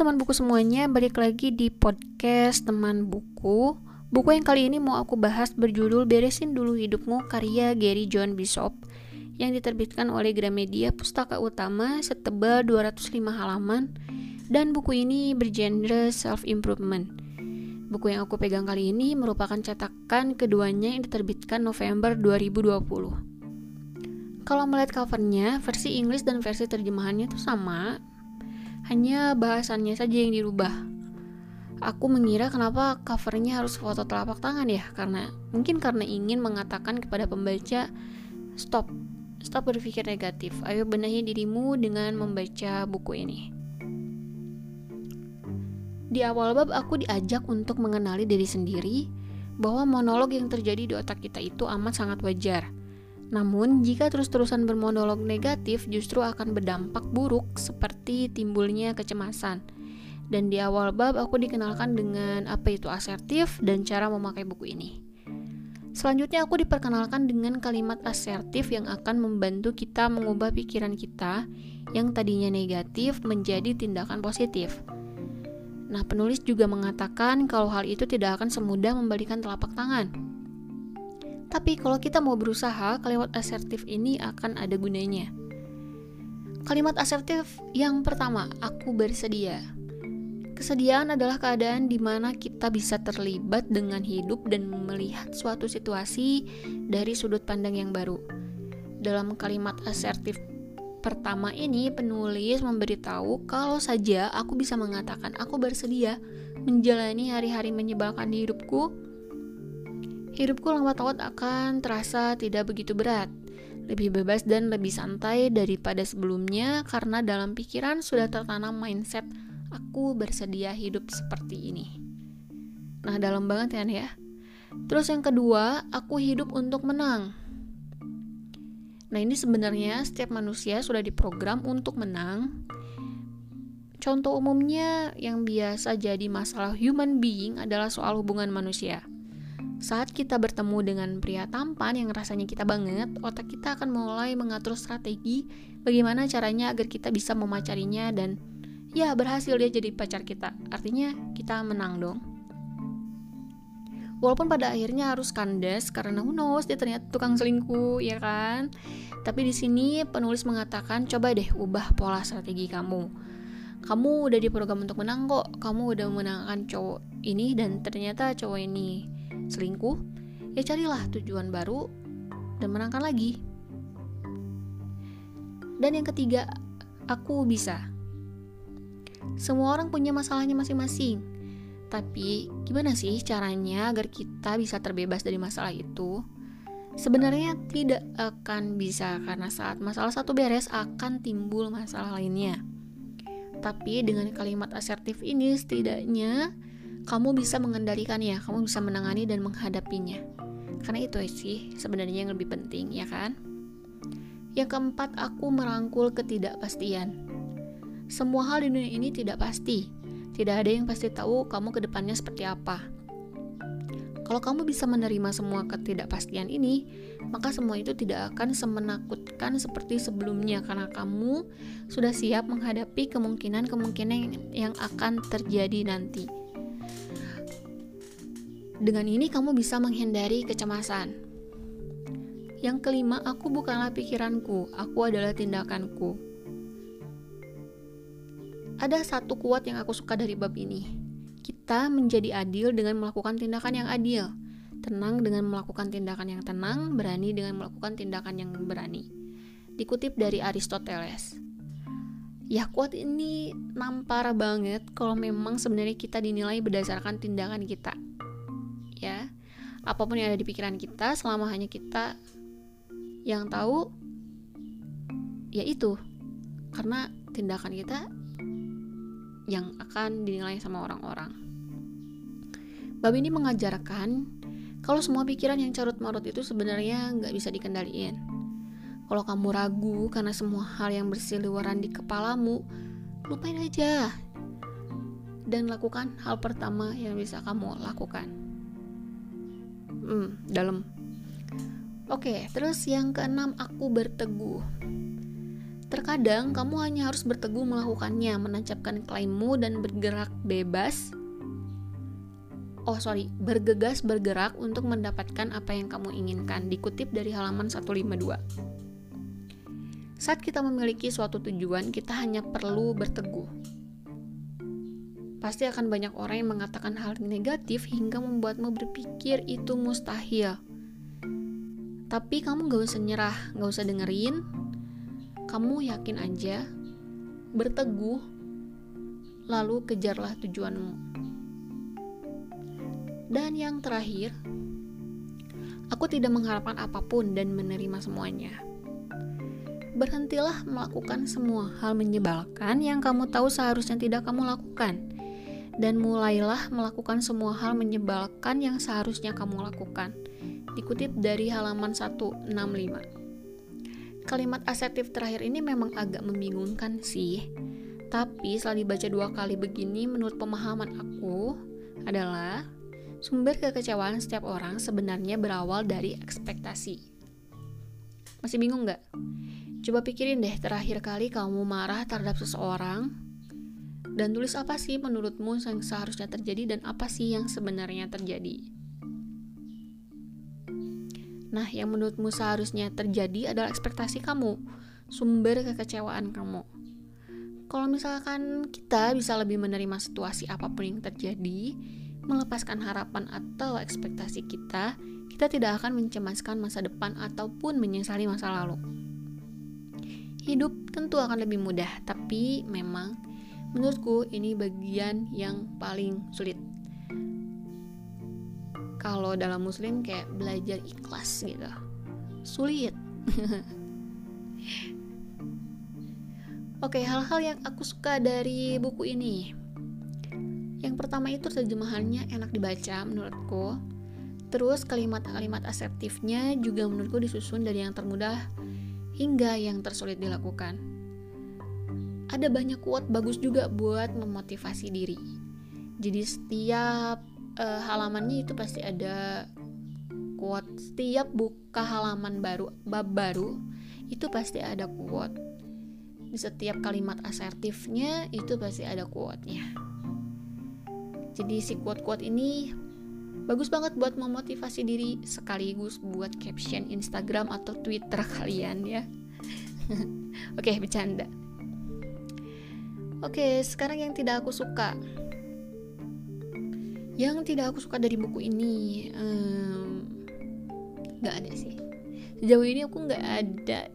Teman buku semuanya, balik lagi di podcast teman buku. Buku yang kali ini mau aku bahas berjudul Beresin Dulu Hidupmu karya Gary John Bishop yang diterbitkan oleh Gramedia Pustaka Utama setebal 205 halaman dan buku ini bergenre self-improvement. Buku yang aku pegang kali ini merupakan cetakan keduanya yang diterbitkan November 2020 kalau melihat covernya, versi Inggris dan versi terjemahannya itu sama, hanya bahasannya saja yang dirubah. Aku mengira kenapa covernya harus foto telapak tangan ya, karena mungkin karena ingin mengatakan kepada pembaca, stop, stop berpikir negatif, ayo benahi dirimu dengan membaca buku ini. Di awal bab aku diajak untuk mengenali diri sendiri, bahwa monolog yang terjadi di otak kita itu amat sangat wajar – namun, jika terus-terusan bermonolog negatif justru akan berdampak buruk seperti timbulnya kecemasan. Dan di awal bab aku dikenalkan dengan apa itu asertif dan cara memakai buku ini. Selanjutnya aku diperkenalkan dengan kalimat asertif yang akan membantu kita mengubah pikiran kita yang tadinya negatif menjadi tindakan positif. Nah, penulis juga mengatakan kalau hal itu tidak akan semudah membalikan telapak tangan tapi kalau kita mau berusaha, kalimat asertif ini akan ada gunanya. Kalimat asertif yang pertama, aku bersedia. Kesediaan adalah keadaan di mana kita bisa terlibat dengan hidup dan melihat suatu situasi dari sudut pandang yang baru. Dalam kalimat asertif pertama ini, penulis memberitahu kalau saja aku bisa mengatakan aku bersedia menjalani hari-hari menyebalkan di hidupku, hidupku lambat laun akan terasa tidak begitu berat, lebih bebas dan lebih santai daripada sebelumnya karena dalam pikiran sudah tertanam mindset aku bersedia hidup seperti ini. Nah, dalam banget kan ya. Terus yang kedua, aku hidup untuk menang. Nah, ini sebenarnya setiap manusia sudah diprogram untuk menang. Contoh umumnya yang biasa jadi masalah human being adalah soal hubungan manusia. Saat kita bertemu dengan pria tampan yang rasanya kita banget, otak kita akan mulai mengatur strategi bagaimana caranya agar kita bisa memacarinya dan ya berhasil dia jadi pacar kita. Artinya kita menang dong. Walaupun pada akhirnya harus kandas karena who knows dia ternyata tukang selingkuh, ya kan? Tapi di sini penulis mengatakan coba deh ubah pola strategi kamu. Kamu udah di program untuk menang kok. Kamu udah menangkan cowok ini dan ternyata cowok ini selingkuh, ya carilah tujuan baru dan menangkan lagi. Dan yang ketiga, aku bisa. Semua orang punya masalahnya masing-masing. Tapi gimana sih caranya agar kita bisa terbebas dari masalah itu? Sebenarnya tidak akan bisa karena saat masalah satu beres akan timbul masalah lainnya. Tapi dengan kalimat asertif ini setidaknya kamu bisa mengendalikannya, kamu bisa menangani dan menghadapinya. Karena itu sih sebenarnya yang lebih penting, ya kan? Yang keempat, aku merangkul ketidakpastian. Semua hal di dunia ini tidak pasti. Tidak ada yang pasti tahu kamu ke depannya seperti apa. Kalau kamu bisa menerima semua ketidakpastian ini, maka semua itu tidak akan semenakutkan seperti sebelumnya karena kamu sudah siap menghadapi kemungkinan-kemungkinan yang akan terjadi nanti. Dengan ini kamu bisa menghindari kecemasan. Yang kelima, aku bukanlah pikiranku, aku adalah tindakanku. Ada satu kuat yang aku suka dari bab ini. Kita menjadi adil dengan melakukan tindakan yang adil, tenang dengan melakukan tindakan yang tenang, berani dengan melakukan tindakan yang berani. Dikutip dari Aristoteles. Ya kuat ini nampar banget kalau memang sebenarnya kita dinilai berdasarkan tindakan kita ya. Apa pun yang ada di pikiran kita selama hanya kita yang tahu ya itu. Karena tindakan kita yang akan dinilai sama orang-orang. Bab ini mengajarkan kalau semua pikiran yang carut marut itu sebenarnya nggak bisa dikendaliin. Kalau kamu ragu karena semua hal yang berseliweran di kepalamu lupain aja. Dan lakukan hal pertama yang bisa kamu lakukan hmm, dalam oke terus yang keenam aku berteguh Terkadang kamu hanya harus berteguh melakukannya, menancapkan klaimmu dan bergerak bebas. Oh sorry, bergegas bergerak untuk mendapatkan apa yang kamu inginkan. Dikutip dari halaman 152. Saat kita memiliki suatu tujuan, kita hanya perlu berteguh. Pasti akan banyak orang yang mengatakan hal negatif hingga membuatmu berpikir itu mustahil. Tapi kamu gak usah nyerah, gak usah dengerin, kamu yakin aja, berteguh, lalu kejarlah tujuanmu. Dan yang terakhir, aku tidak mengharapkan apa pun dan menerima semuanya. Berhentilah melakukan semua hal menyebalkan yang kamu tahu seharusnya tidak kamu lakukan, dan mulailah melakukan semua hal menyebalkan yang seharusnya kamu lakukan. Dikutip dari halaman 165. Kalimat asertif terakhir ini memang agak membingungkan sih. Tapi setelah dibaca dua kali begini, menurut pemahaman aku adalah sumber kekecewaan setiap orang sebenarnya berawal dari ekspektasi. Masih bingung nggak? Coba pikirin deh terakhir kali kamu marah terhadap seseorang dan tulis apa sih menurutmu yang seharusnya terjadi dan apa sih yang sebenarnya terjadi. Nah, yang menurutmu seharusnya terjadi adalah ekspektasi kamu, sumber kekecewaan kamu. Kalau misalkan kita bisa lebih menerima situasi apa pun yang terjadi, melepaskan harapan atau ekspektasi kita, kita tidak akan mencemaskan masa depan ataupun menyesali masa lalu. Hidup tentu akan lebih mudah, tapi memang menurutku ini bagian yang paling sulit kalau dalam muslim kayak belajar ikhlas gitu sulit Oke, hal-hal yang aku suka dari buku ini. Yang pertama itu terjemahannya enak dibaca menurutku. Terus kalimat-kalimat asertifnya juga menurutku disusun dari yang termudah hingga yang tersulit dilakukan. Ada banyak quote bagus juga buat memotivasi diri. Jadi setiap uh, halamannya itu pasti ada quote. Setiap buka halaman baru bab baru itu pasti ada quote. Di setiap kalimat asertifnya itu pasti ada quote-nya. Jadi si quote-quote ini bagus banget buat memotivasi diri sekaligus buat caption Instagram atau Twitter kalian ya. Oke bercanda oke sekarang yang tidak aku suka. Yang tidak aku suka dari buku ini um, nggak ada sih. Sejauh ini aku nggak ada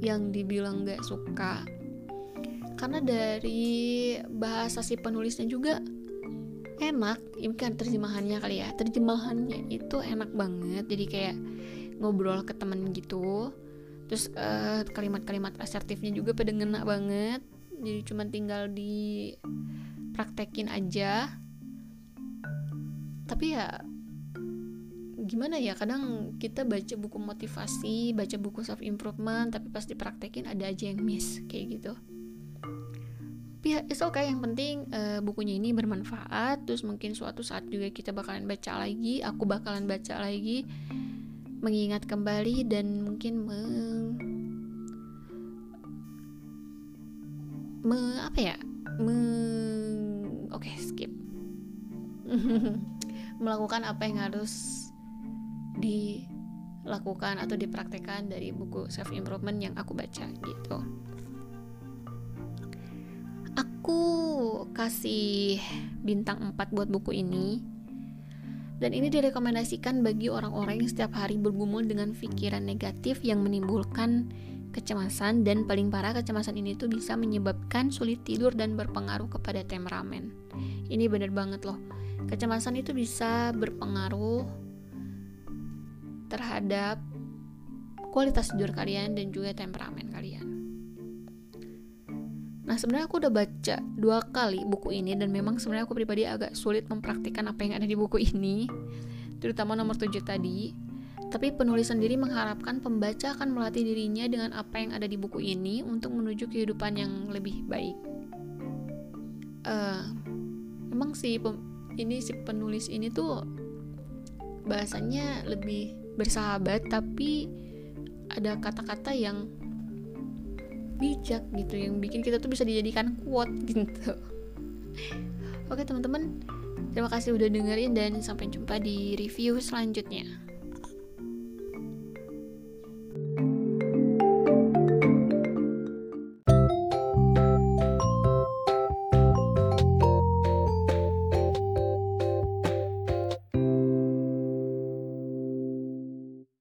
yang dibilang nggak suka. Karena dari bahasa si penulisnya juga enak ini kan terjemahannya kali ya. Terjemahannya itu enak banget jadi kayak ngobrol ke temen gitu. Terus eh, kalimat-kalimat asertifnya juga pada ngena banget jadi cuma tinggal di praktekin aja. Tapi ya gimana ya kadang kita baca buku motivasi baca buku self improvement tapi pas dipraktekin ada aja yang miss kayak gitu. Tapi ya it's okay. Yang penting uh, bukunya ini bermanfaat. Terus mungkin suatu saat juga kita bakalan baca lagi aku bakalan baca lagi mengingat kembali dan mungkin meng me apa ya meng oke okay, skip melakukan apa yang harus dilakukan atau dipraktekkan dari buku self improvement yang aku baca gitu. Aku kasih bintang 4 buat buku ini. Dan ini direkomendasikan bagi orang-orang yang setiap hari bergumul dengan pikiran negatif yang menimbulkan kecemasan dan paling parah kecemasan ini tuh bisa menyebabkan sulit tidur dan berpengaruh kepada temperamen. Ini bener banget loh Kecemasan itu bisa berpengaruh terhadap kualitas tidur kalian dan juga temperamen kalian. Nah sebenarnya aku udah baca dua kali buku ini dan memang sebenarnya aku pribadi agak sulit mempraktikkan apa yang ada di buku ini, terutama nomor 7 tadi. Tapi penulis sendiri mengharapkan pembaca akan melatih dirinya dengan apa yang ada di buku ini untuk menuju kehidupan yang lebih baik. Uh, emang sih ini si penulis ini tuh bahasanya lebih bersahabat tapi ada kata-kata yang bijak gitu yang bikin kita tuh bisa dijadikan quote gitu oke teman-teman terima kasih udah dengerin dan sampai jumpa di review selanjutnya